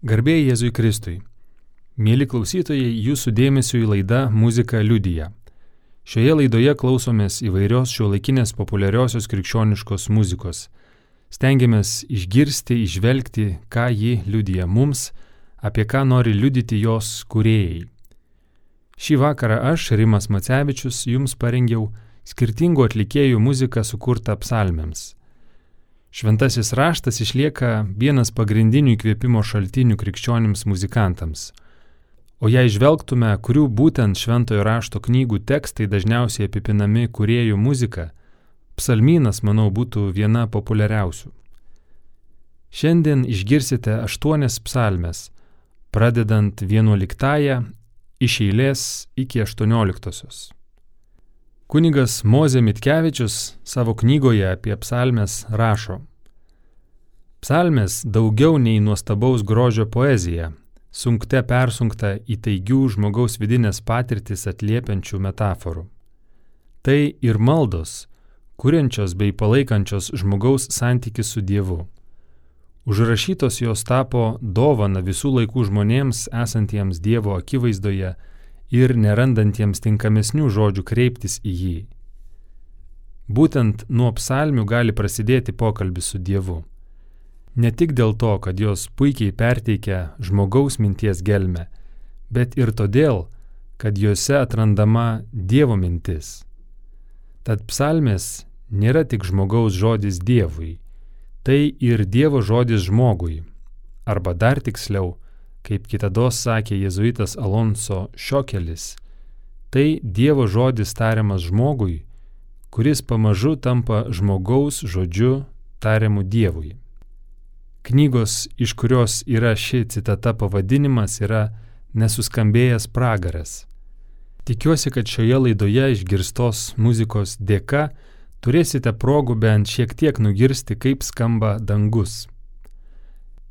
Garbėjai Jėzui Kristui. Mėly klausytojai, jūsų dėmesio į laidą Muzika liudyja. Šioje laidoje klausomės įvairios šio laikinės populiariosios krikščioniškos muzikos. Stengiamės išgirsti, išvelgti, ką ji liudyja mums, apie ką nori liudyti jos kuriejai. Šį vakarą aš, Rimas Macevičius, jums parengiau skirtingų atlikėjų muziką sukurtą psalmėms. Šventasis raštas išlieka vienas pagrindinių įkvėpimo šaltinių krikščionims muzikantams. O jei žvelgtume, kurių būtent šventojo rašto knygų tekstai dažniausiai apipinami kuriejų muzika, psalmynas, manau, būtų viena populiariausių. Šiandien išgirsite aštuonias psalmes, pradedant vienuoliktąją iš eilės iki aštuonioliktosios. Kunigas Mozė Mitkevičius savo knygoje apie psalmes rašo. Psalmės daugiau nei nuostabaus grožio poezija, sunkte persunkta į taigių žmogaus vidinės patirtis atliepiančių metaforų. Tai ir maldos, kuriančios bei palaikančios žmogaus santyki su Dievu. Užrašytos jos tapo dovana visų laikų žmonėms esantiems Dievo akivaizdoje ir nerandantiems tinkamesnių žodžių kreiptis į jį. Būtent nuo psalmių gali prasidėti pokalbis su Dievu. Ne tik dėl to, kad jos puikiai perteikia žmogaus minties gelmę, bet ir todėl, kad juose atrandama Dievo mintis. Tad psalmės nėra tik žmogaus žodis Dievui, tai ir Dievo žodis žmogui, arba dar tiksliau, kaip kitados sakė jėzuitas Alonso Šiokelis, tai Dievo žodis tariamas žmogui, kuris pamažu tampa žmogaus žodžiu tariamu Dievui. Knygos, iš kurios yra ši citata pavadinimas, yra Nesuskambėjęs pragaras. Tikiuosi, kad šioje laidoje išgirstos muzikos dėka turėsite progų bent šiek tiek nugirsti, kaip skamba dangus.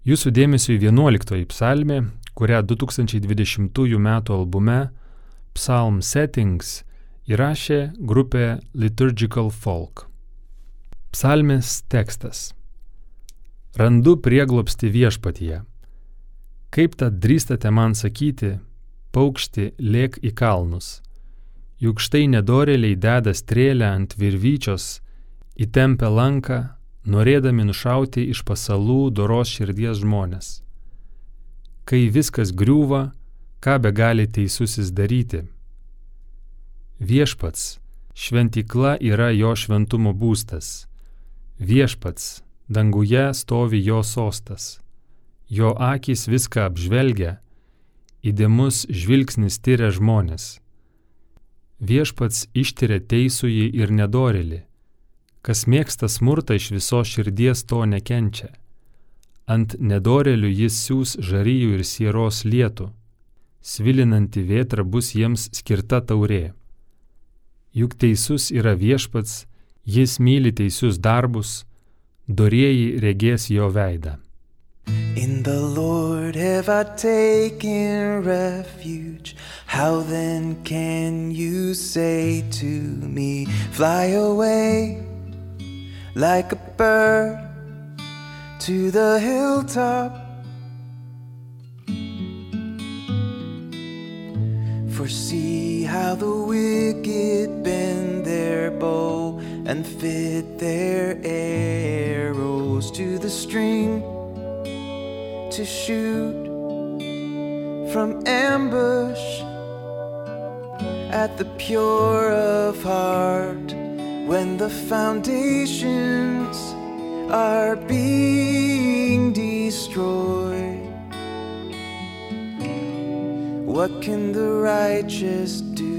Jūsų dėmesio į 11 psalmę, kurią 2020 m. albume Psalm Settings įrašė grupė Liturgical Folk. Psalmės tekstas. Randu prieglopsti viešpatyje. Kaip tad drįstate man sakyti, paukšti lėk į kalnus, juk štai nedoreliai deda strėlę ant virvyčios, įtempia lanką norėdami nušauti iš pasalų doros širdies žmonės. Kai viskas griūva, ką be gali teisusis daryti? Viešpats, šventykla yra jo šventumo būstas. Viešpats, danguje stovi jo sostas. Jo akis viską apžvelgia, įdėmus žvilgsnis tyria žmonės. Viešpats ištiria teisųjį ir nedorėlį Kas mėgsta smurtą iš viso širdies to nekenčia. Ant nedorelių jis siūs žaryjų ir sieros lietų. Svilinanti vėtra bus jiems skirta taurė. Juk teisus yra viešpats, jis myli teisius darbus, dorieji regės jo veidą. In the Lord have I taken refuge. How then can you say to me, Fly away? Like a bird to the hilltop. For see how the wicked bend their bow and fit their arrows to the string to shoot from ambush at the pure of heart when the foundations are being destroyed. What can the righteous do?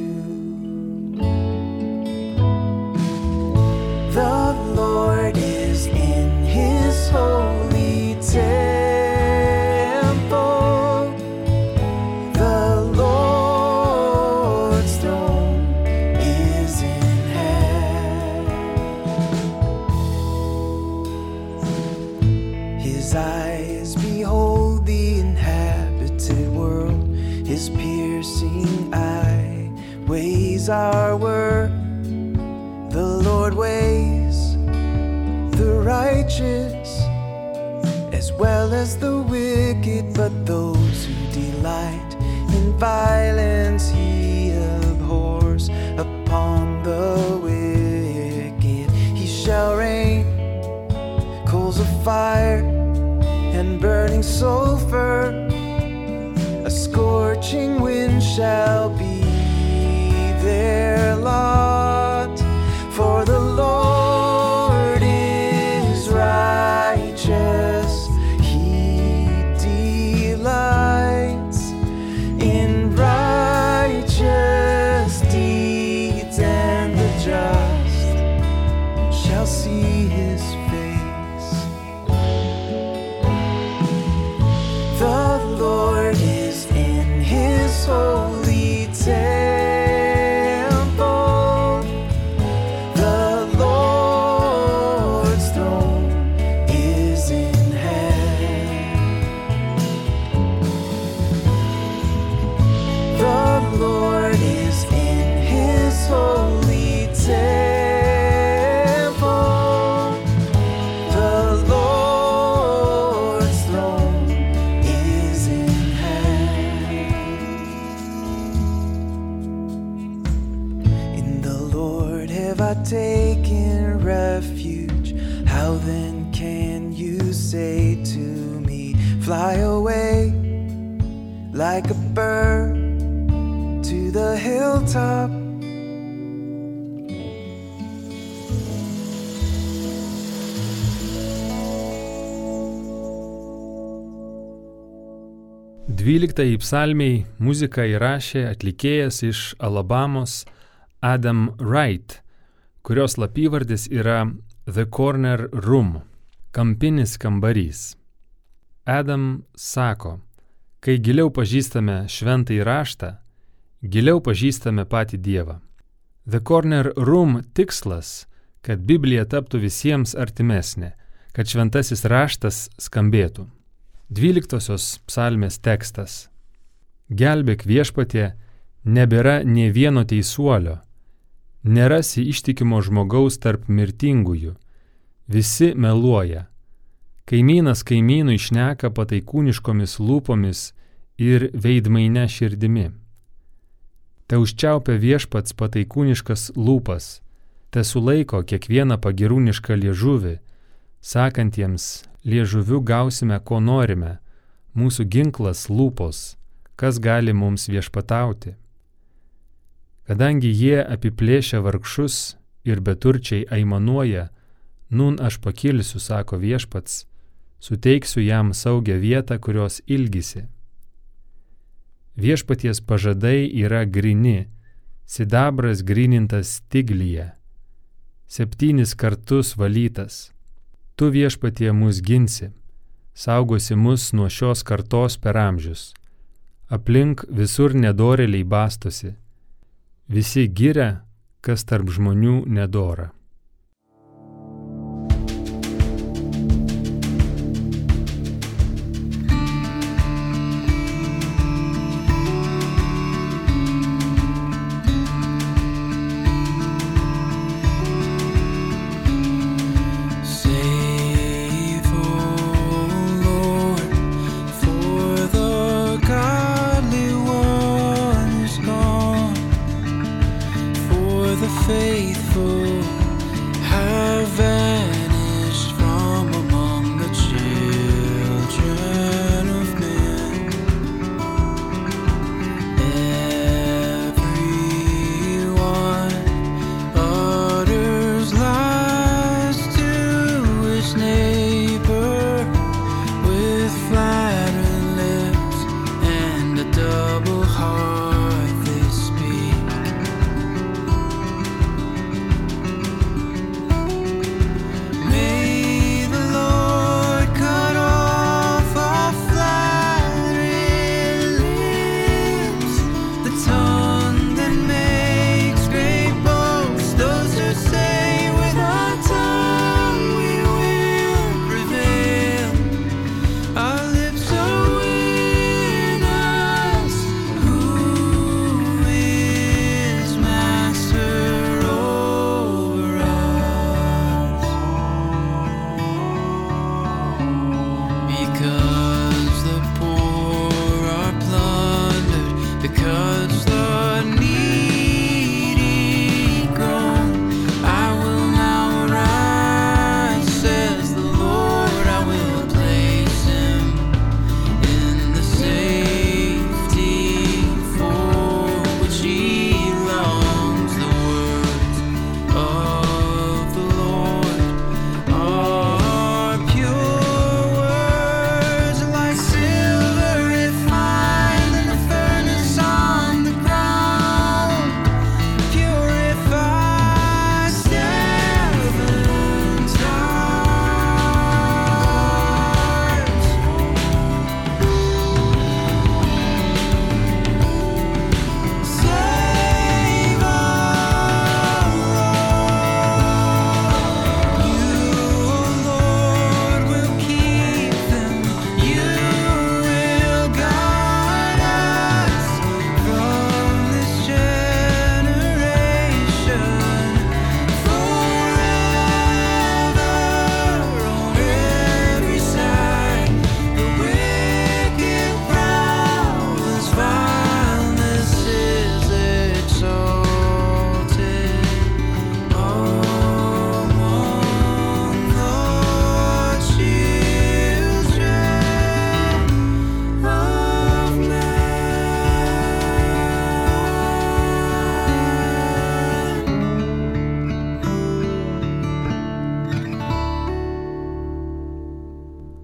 12 psalmiai muziką įrašė atlikėjas iš Alabamos Adam Wright, kurios lapyvardis yra The Corner Room - kampinis kambarys. Adam sako, kai giliau pažįstame šventąjį raštą, giliau pažįstame patį Dievą. The Corner Room tikslas - kad Biblija taptų visiems artimesnė, kad šventasis raštas skambėtų. Dvyliktosios psalmės tekstas. Gelbėk viešpatie, nebėra nie vieno teisuolio, nerasi ištikimo žmogaus tarp mirtingųjų, visi meluoja. Kaimynas kaimynų išneka pataikūniškomis lūpomis ir veidmaine širdimi. Te užčiaupia viešpats pataikūniškas lūpas, te sulaiko kiekvieną pagirūnišką liežuvį, sakantiems, liežuviu gausime, ko norime, mūsų ginklas lūpos, kas gali mums viešpatauti. Kadangi jie apiplėšia vargšus ir beturčiai aimanuoja, nun aš pakilsiu, sako viešpats, suteiksiu jam saugią vietą, kurios ilgisi. Viešpaties pažadai yra grini, sidabras grinintas stiglyje, septynis kartus valytas. Tu viešpatie mus ginsi, saugosi mus nuo šios kartos per amžius. Aplink visur nedoreliai bastosi, visi giria, kas tarp žmonių nedora.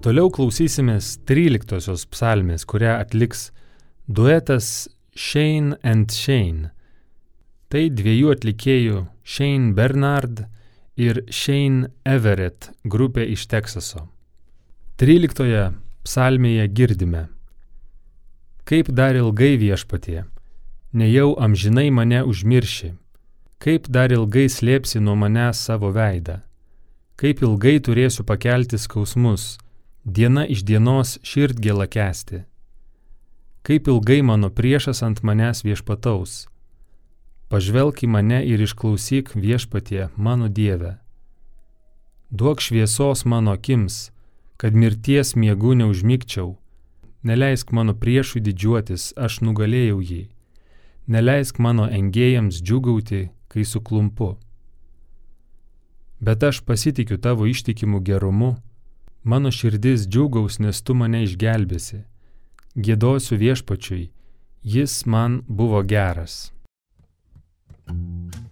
Toliau klausysimės 13 psalmės, kurią atliks duetas Shane and Shane. Tai dviejų atlikėjų Shane Bernard ir Shane Everett grupė iš Teksaso. 13 psalmėje girdime. Kaip dar ilgai viešpatie, nejau amžinai mane užmirši, kaip dar ilgai slėpsi nuo manęs savo veidą, kaip ilgai turėsiu pakelti skausmus, diena iš dienos širdgėlą kesti, kaip ilgai mano priešas ant manęs viešpataus. Pažvelk į mane ir išklausyk viešpatie mano Dieve. Duok šviesos mano akims, kad mirties miegu neužmygčiau. Neleisk mano priešui didžiuotis, aš nugalėjau jį. Neleisk mano engėjams džiugauti, kai suklumpu. Bet aš pasitikiu tavo ištikimu gerumu, mano širdis džiugaus, nes tu mane išgelbėsi. Gėdosiu viešpačiui, jis man buvo geras. How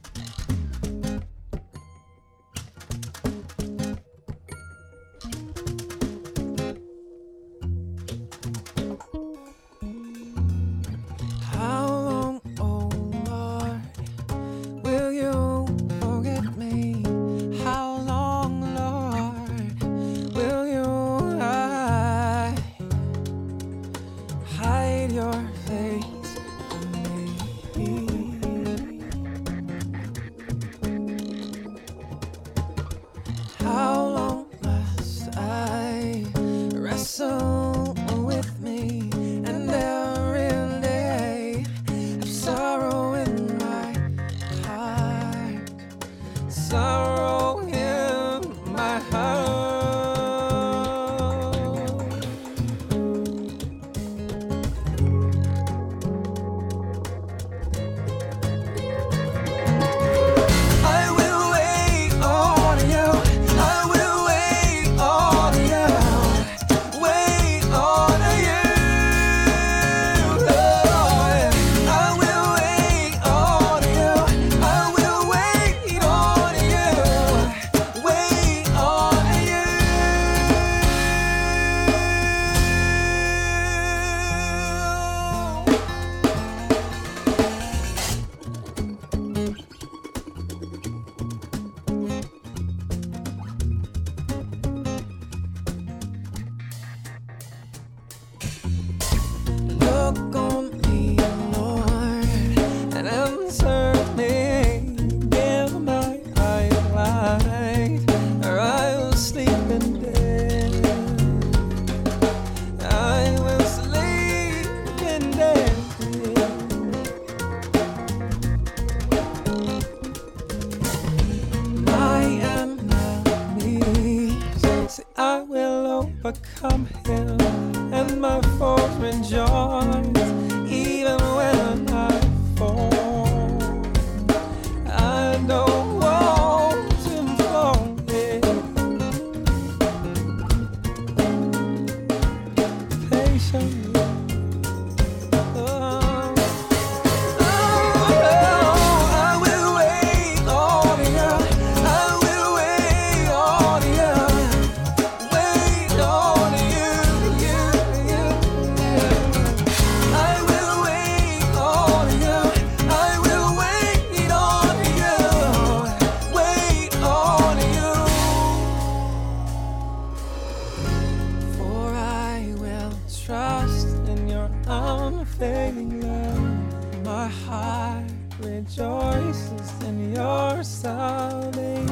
unfailing love. My heart rejoices in your salvation.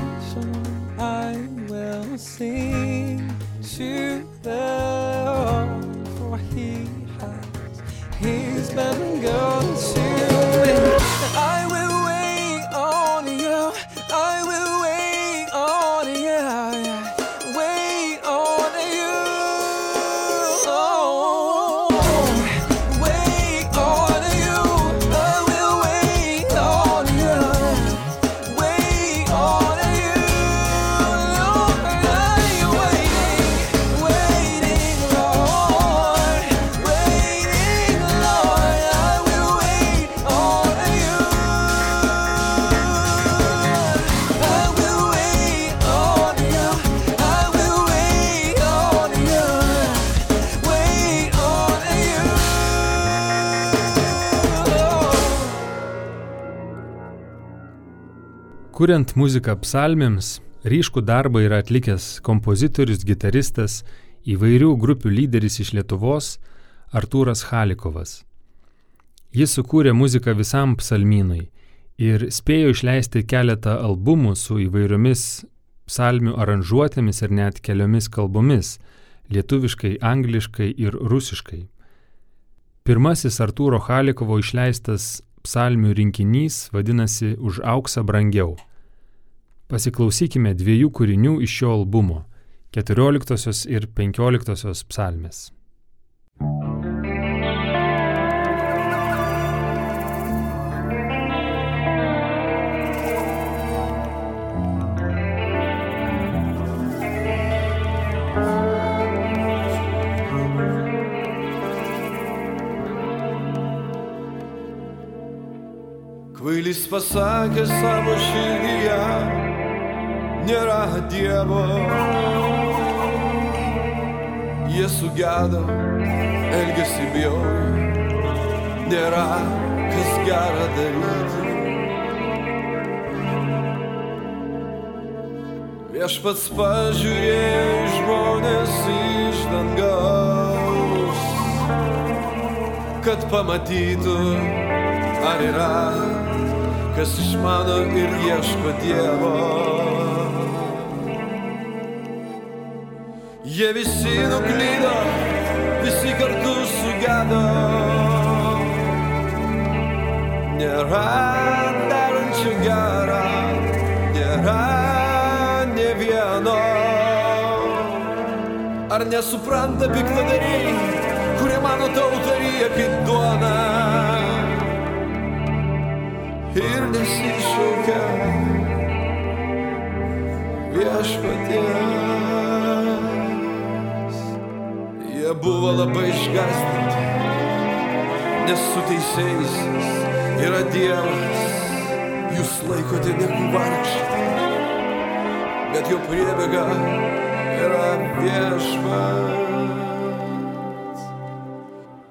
I will sing to the Lord, for he has, he's been good to me. Kuriant muziką psalmėms, ryškų darbą yra atlikęs kompozitorius, gitaristas, įvairių grupių lyderis iš Lietuvos Artūras Halikovas. Jis sukūrė muziką visam psalmynui ir spėjo išleisti keletą albumų su įvairiomis psalmių aranžuotėmis ir net keliomis kalbomis - lietuviškai, angliškai ir rusiškai. Pirmasis Artūro Halikovo išleistas psalmių rinkinys vadinasi Už auksą brangiau. Pasiklausykime dviejų kūrinių iš šio albumo - 14 ir 15 psalmės. Kvailys pasakė savo širdyje, nėra Dievo. Jie sugedo, elgesi bjauriai, nėra kas gera daryti. Viešpats pažiūrėjo žmonės iš dangaus, kad pamatytų, ar yra kas išmano ir ieško Dievo. Jie visi nuklydo, visi kartu sugedo. Nėra darančių gerą, nėra ne vieno. Ar nesupranta piktadariai, kurie mano tautą ryja kaip duona? ir nesišaukia viešpaties. Buvo labai išgastinti, nes su teisėjaisiais yra Dievas, jūs laikote negu vargšai, bet jo priebėga yra viešpats.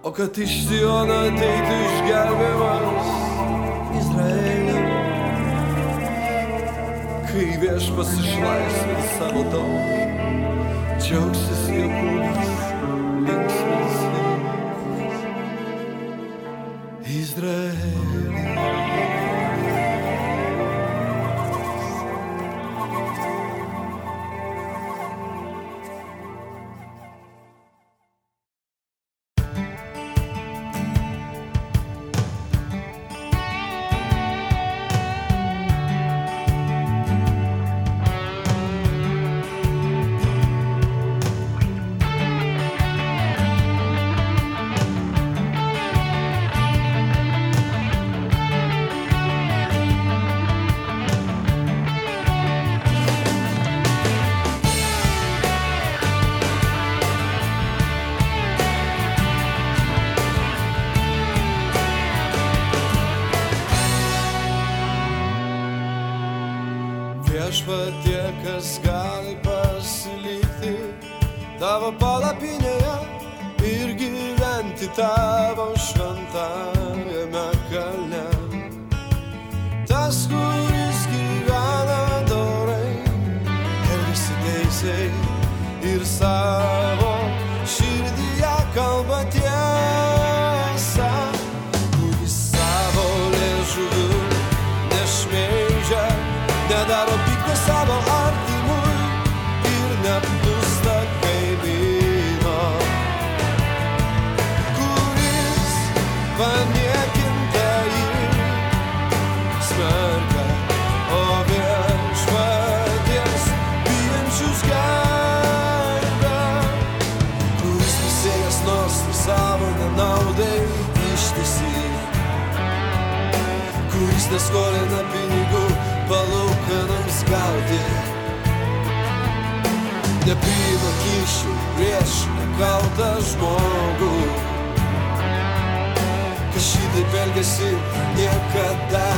O kad iš Siono ateitų išgelbėjimas, Izraelio. Kai viešpas išlaisvins savo tautą, džiaugsis Jokūbas, šitaip elgesi,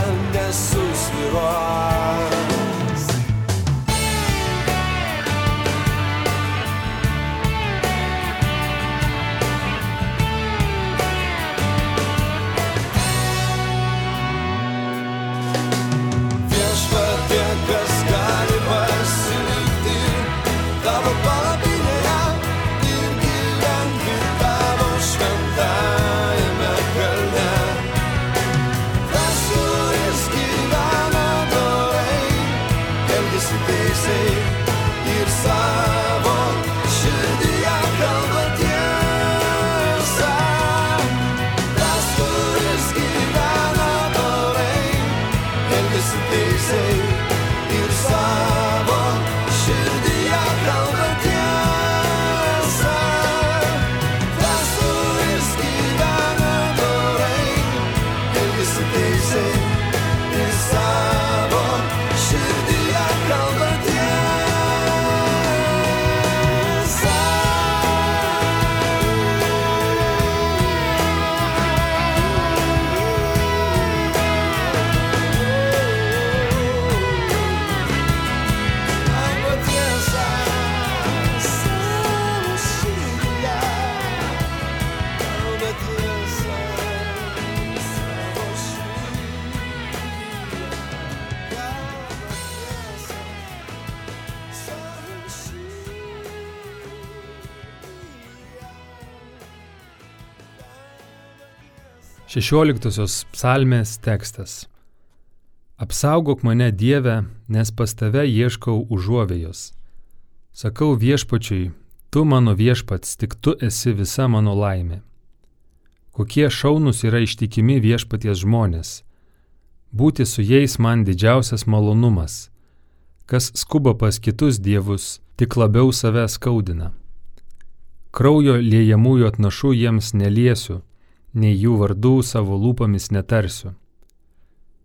16 psalmės tekstas. Apsaugok mane Dieve, nes pas tave ieškau užuovėjos. Sakau viešpačiui, tu mano viešpats, tik tu esi visa mano laimė. Kokie šaunus yra ištikimi viešpaties žmonės. Būti su jais man didžiausias malonumas. Kas skuba pas kitus dievus, tik labiau save skaudina. Kraujo liejamųjų atnašų jiems neliesiu, nei jų vardų savo lūpomis netarsiu.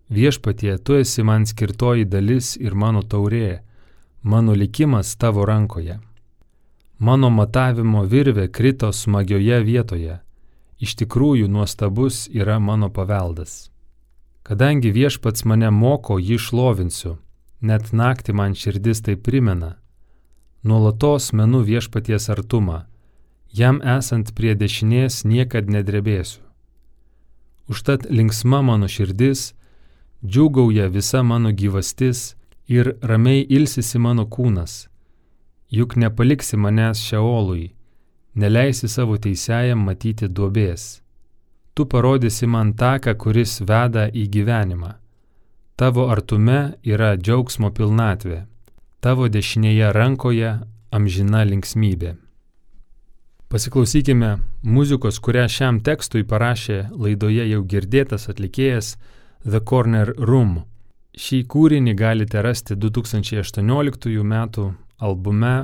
Viešpatie, tu esi man skirtoji dalis ir mano taurė, mano likimas tavo rankoje. Mano matavimo virvė krito smagioje vietoje, iš tikrųjų nuostabus yra mano paveldas. Kadangi viešpats mane moko, jį šlovinsiu, net naktį man širdis tai primena. Nuolatos menu viešpaties artumą, jam esant prie dešinės niekad nedrebėsiu. Užtat linksma mano širdis, džiūgauja visa mano gyvastis ir ramiai ilsisi mano kūnas. Juk nepaliksi manęs šiaolui, neleisi savo teisėjam matyti duobės. Tu parodysi man taką, kuris veda į gyvenimą. Tavo artume yra džiaugsmo pilnatvė, tavo dešinėje rankoje amžina linksmybė. Pasiklausykime muzikos, kurią šiam tekstui parašė laidoje jau girdėtas atlikėjas The Corner Room. Šį kūrinį galite rasti 2018 m. albume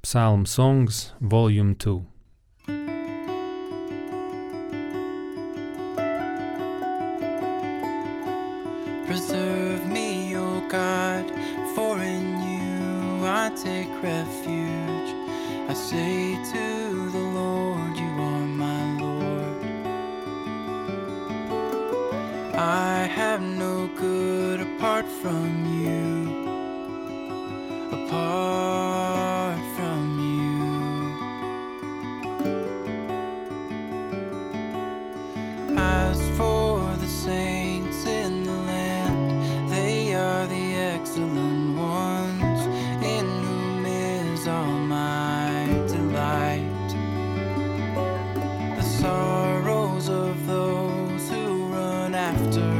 Psalm Songs Volume 2. laughter.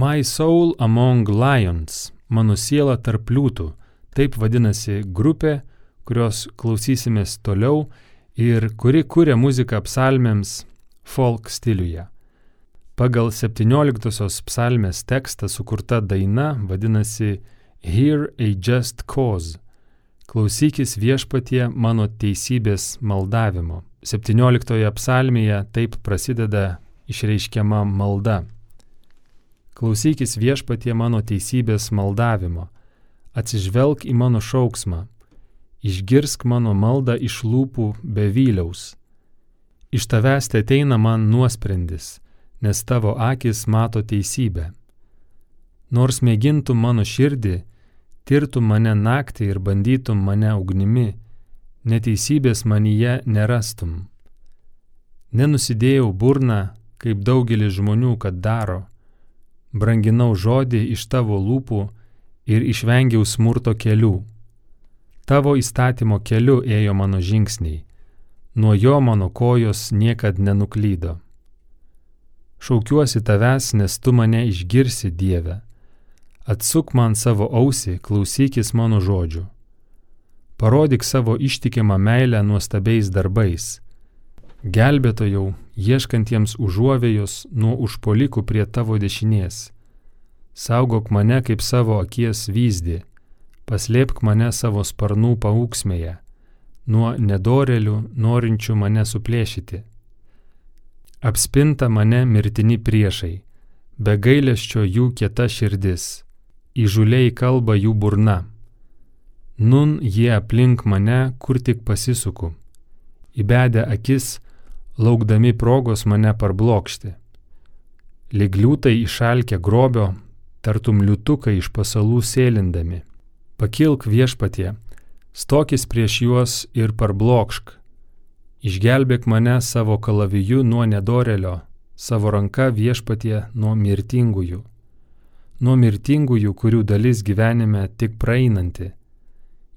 My Soul Among Lions - mano siela tarp liūtų - taip vadinasi grupė, kurios klausysimės toliau ir kuri kuria muziką psalmėms folk stiliuje. Pagal 17 psalmės tekstą sukurta daina vadinasi Hear a Just Cause - klausykis viešpatie mano teisybės maldavimo. 17 psalmėje taip prasideda išreiškiama malda. Klausykis viešpatie mano teisybės maldavimo, atsižvelk į mano šauksmą, išgirsk mano maldą iš lūpų be vyliaus. Iš tavęs te ateina man nuosprendis, nes tavo akis mato teisybę. Nors mėgintum mano širdį, tirtum mane naktį ir bandytum mane ugnimi, neteisybės manyje nerastum. Nenusidėjau burną, kaip daugelis žmonių, kad daro. Branginau žodį iš tavo lūpų ir išvengiau smurto kelių. Tavo įstatymo keliu ėjo mano žingsniai, nuo jo mano kojos niekad nenuklydo. Šaukiuosi tavęs, nes tu mane išgirsi Dieve. Atsuk man savo ausį, klausykis mano žodžių. Parodyk savo ištikimą meilę nuostabiais darbais. Gelbėtojau, ieškantiems užuovėjos nuo užpolikų prie tavo dešinės. Saugok mane kaip savo akies vyzdį, paslėpk mane savo sparnų paauksmėje, nuo nedorelių norinčių mane suplėšyti. Apspinta mane mirtini priešai, be gailesčio jų kieta širdis, įžuliai kalba jų burna. Nun jie aplink mane, kur tik pasisuku. Įbedę akis, laukdami progos mane parblokšti. Ligliūtai išalkę grobio, tartum liutukai iš pasalų sėlindami. Pakilk viešpatie, stokis prieš juos ir parblokšk. Išgelbėk mane savo kalaviju nuo nedorelio, savo ranka viešpatie nuo mirtingųjų. Nuo mirtingųjų, kurių dalis gyvenime tik praeinanti.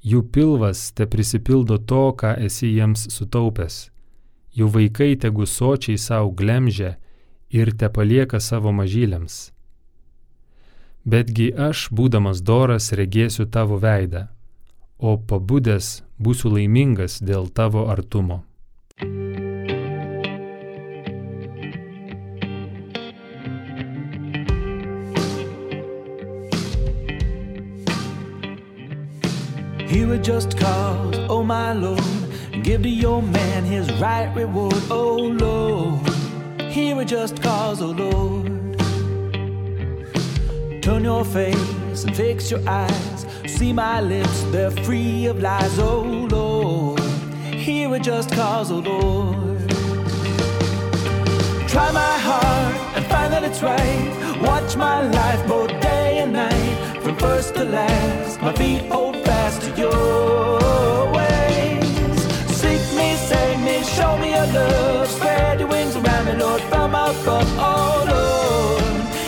Jų pilvas te prisipildo to, ką esi jiems sutaupęs jų vaikai tegu sočiai savo glemžia ir te palieka savo mažylėms. Betgi aš, būdamas doras, regėsiu tavo veidą, o pabudęs būsiu laimingas dėl tavo artumo. He would just cause, oh my Lord, give to your man his right reward, oh Lord. He would just cause, oh Lord. Turn your face and fix your eyes. See my lips, they're free of lies, oh Lord. He would just cause, oh Lord. Try my heart and find that it's right. Watch my life both day and night, from first to last. My feet hold fast to your show me your love. Spread your wings around me, Lord, from above. Oh Lord,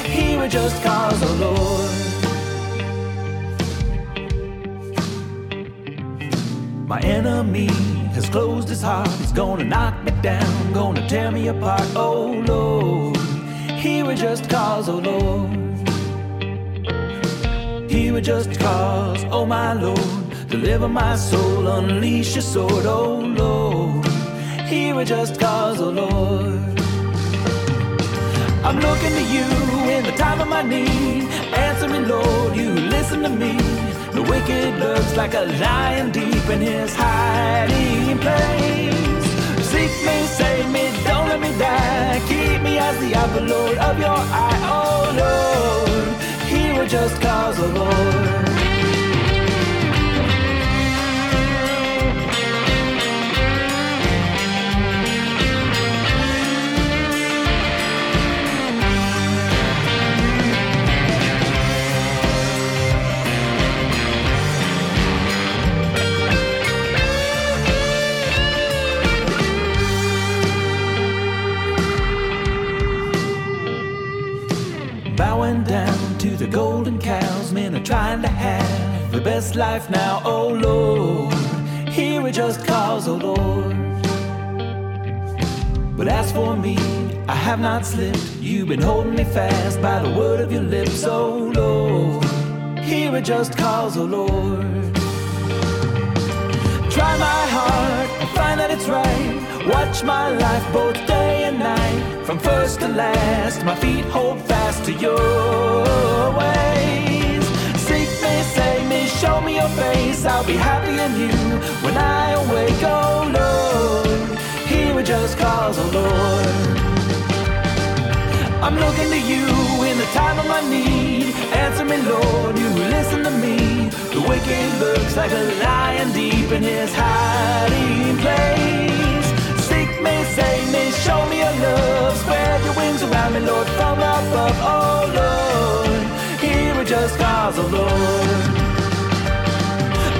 He would just cause, oh Lord. My enemy has closed his heart. He's gonna knock me down, gonna tear me apart. Oh Lord, He would just cause, oh Lord. He would just cause, oh my Lord, deliver my soul, unleash your sword, oh Lord. Just cause, oh Lord. I'm looking to you in the time of my need. Answer me, Lord, you listen to me. The wicked lurks like a lion deep in his hiding place. Seek me, save me, don't let me die. Keep me as the apple, Lord, of your eye, oh Lord. He will just cause a Lord. The golden cows, men are trying to have the best life now, oh Lord. Here we just cause, oh Lord. But as for me, I have not slipped. You've been holding me fast by the word of your lips, oh Lord. Hear it just cause, oh Lord. Try my heart and find that it's right. Watch my life both day night. From first to last, my feet hold fast to your ways. Seek me, save me, show me your face. I'll be happy in you when I awake, oh Lord. Hear it just cause, oh Lord. I'm looking to you in the time of my need. Answer me, Lord, you listen to me. The wicked looks like a lion deep in his hiding place. Cause, oh, Lord.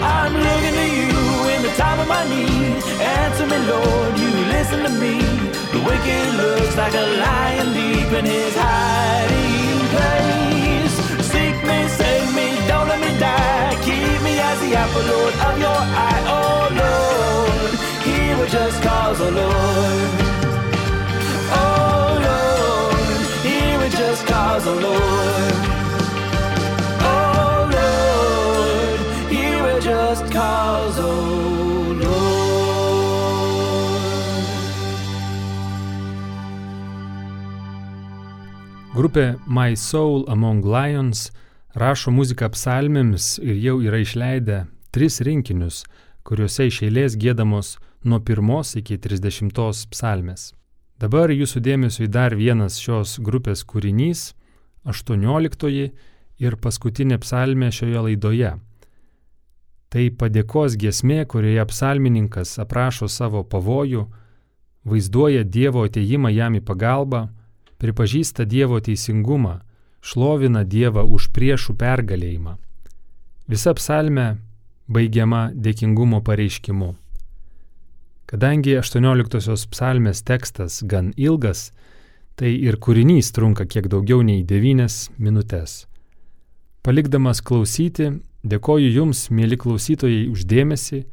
I'm looking to you in the time of my need. Answer me, Lord, you listen to me. The wicked looks like a lion deep in his hiding place. Seek me, save me, don't let me die. Keep me as the apple, Lord, of your eye, oh Lord. Hear it just cause, oh Lord. Oh Lord, hear it just cause, oh Lord. Just cause, oh Lord. Grupė My Soul Among Lions rašo muziką psalmėms ir jau yra išleidę tris rinkinius, kuriuose iš eilės gėdamos nuo pirmos iki trisdešimtos psalmės. Dabar jūsų dėmesio į dar vienas šios grupės kūrinys - aštuonioliktoji ir paskutinė psalmė šioje laidoje. Tai padėkos giesmė, kurioje psalmininkas aprašo savo pavojų, vaizduoja Dievo ateimą jam į pagalbą, pripažįsta Dievo teisingumą, šlovina Dievą už priešų pergalėjimą. Visa psalmė baigiama dėkingumo pareiškimu. Kadangi 18 psalmės tekstas gan ilgas, tai ir kūrinys trunka kiek daugiau nei 9 minutės. Palikdamas klausyti, dėkoju Jums, mėly klausytojai, uždėmesi.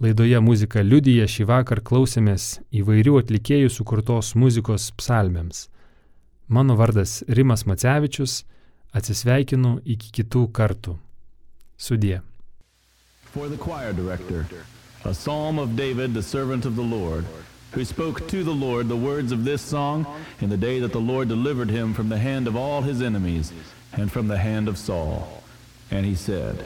Laidoje muzika liudyje šį vakar klausėmės įvairių atlikėjų sukurtos muzikos psalmėms. Mano vardas Rimas Macevičius, atsisveikinu iki kitų kartų. Sudie. For the choir director, a psalm of David, the servant of the Lord, who spoke to the Lord the words of this song in the day that the Lord delivered him from the hand of all his enemies and from the hand of Saul. And he said,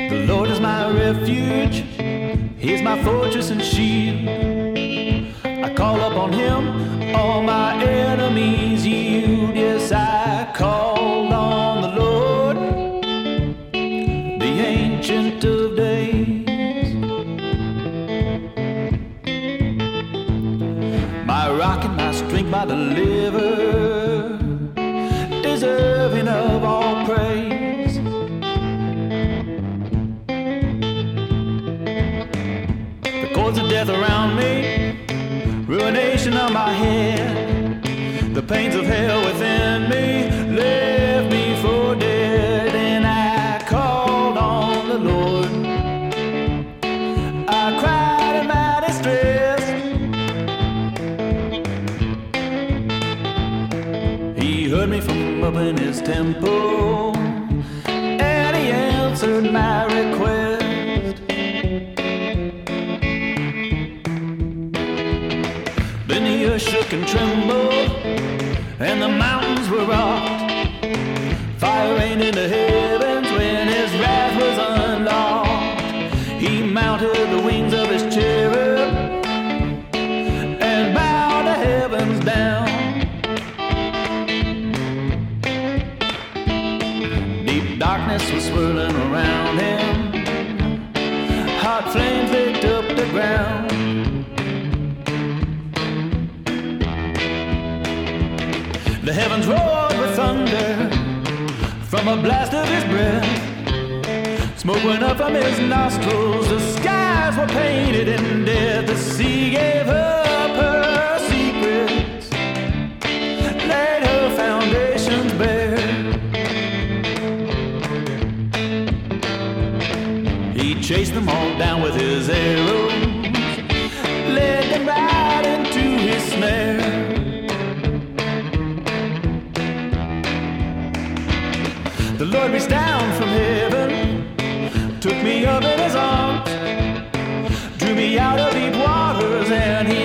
The Lord is my refuge, He's my fortress and shield. I call upon Him, all my ruination on my head, the pains of hell within me left me for dead, and I called on the Lord. I cried in my distress. He heard me from up in his temple, and trembled, and the mountains were rocked. Fire rained in the heavens heavens roared with thunder from a blast of his breath. Smoke went up from his nostrils. The skies were painted in death. The sea gave up her secrets, laid her foundations bare. He chased them all down with his nations raised down from heaven, took me up in his arms, drew me out of deep waters, and he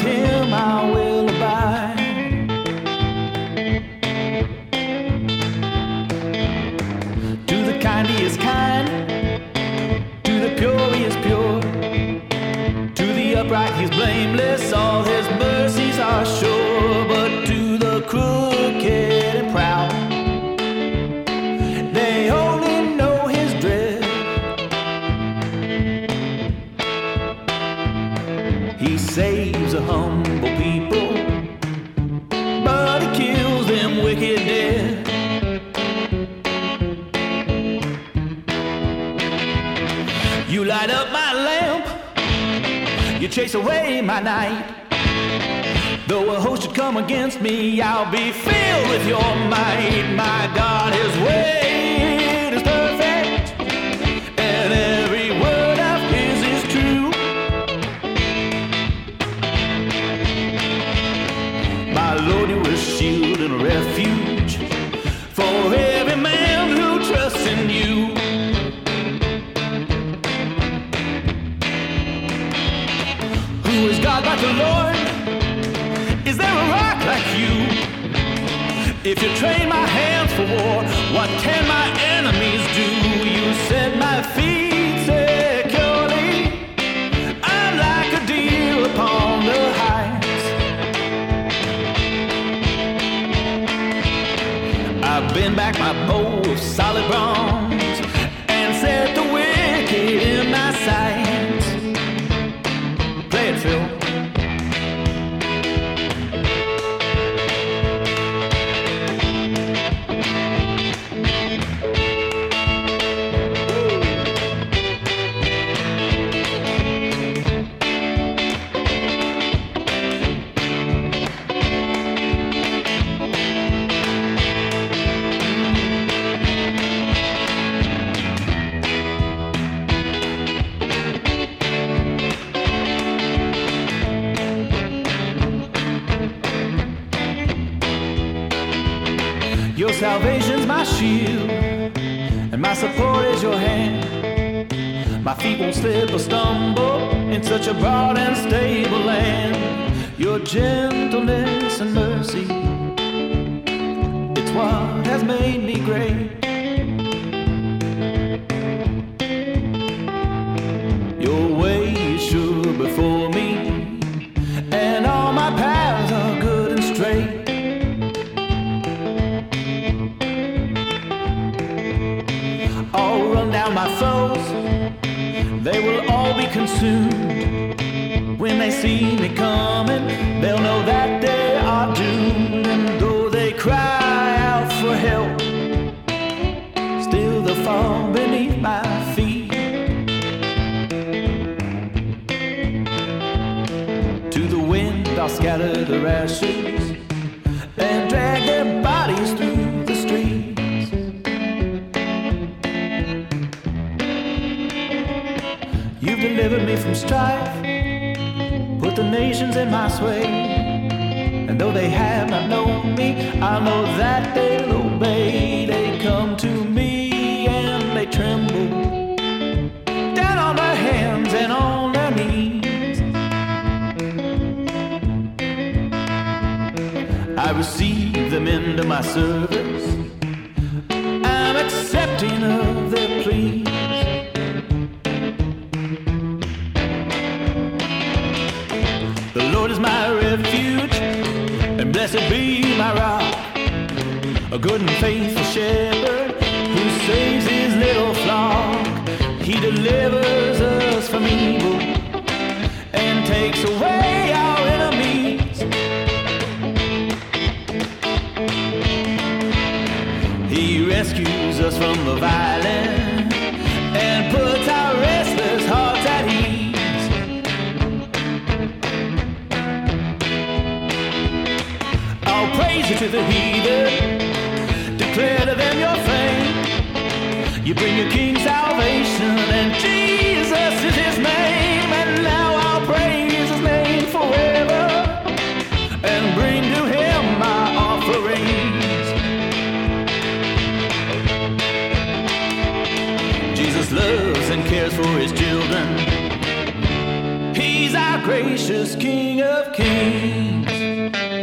him I will abide. chase away my night. Though a host should come against me, I'll be filled with your might. My God is way. About the Lord, is there a rock like you? If you train my hands for war, what can my enemies do? You set my feet securely. I'm like a deer upon the heights. I bend back my bow of solid bronze. such a broad and stable land. Your gentleness and mercy, it's what has made me great. Blessed be my rock. A good and faithful shepherd who saves his little flock. He delivers us from evil and takes away our enemies. He rescues us from the violent to the heathen, declare to them your fame. You bring your king salvation, and Jesus is his name. And now I'll praise his name forever and bring to him my offerings. Jesus loves and cares for his children. He's our gracious King of Kings.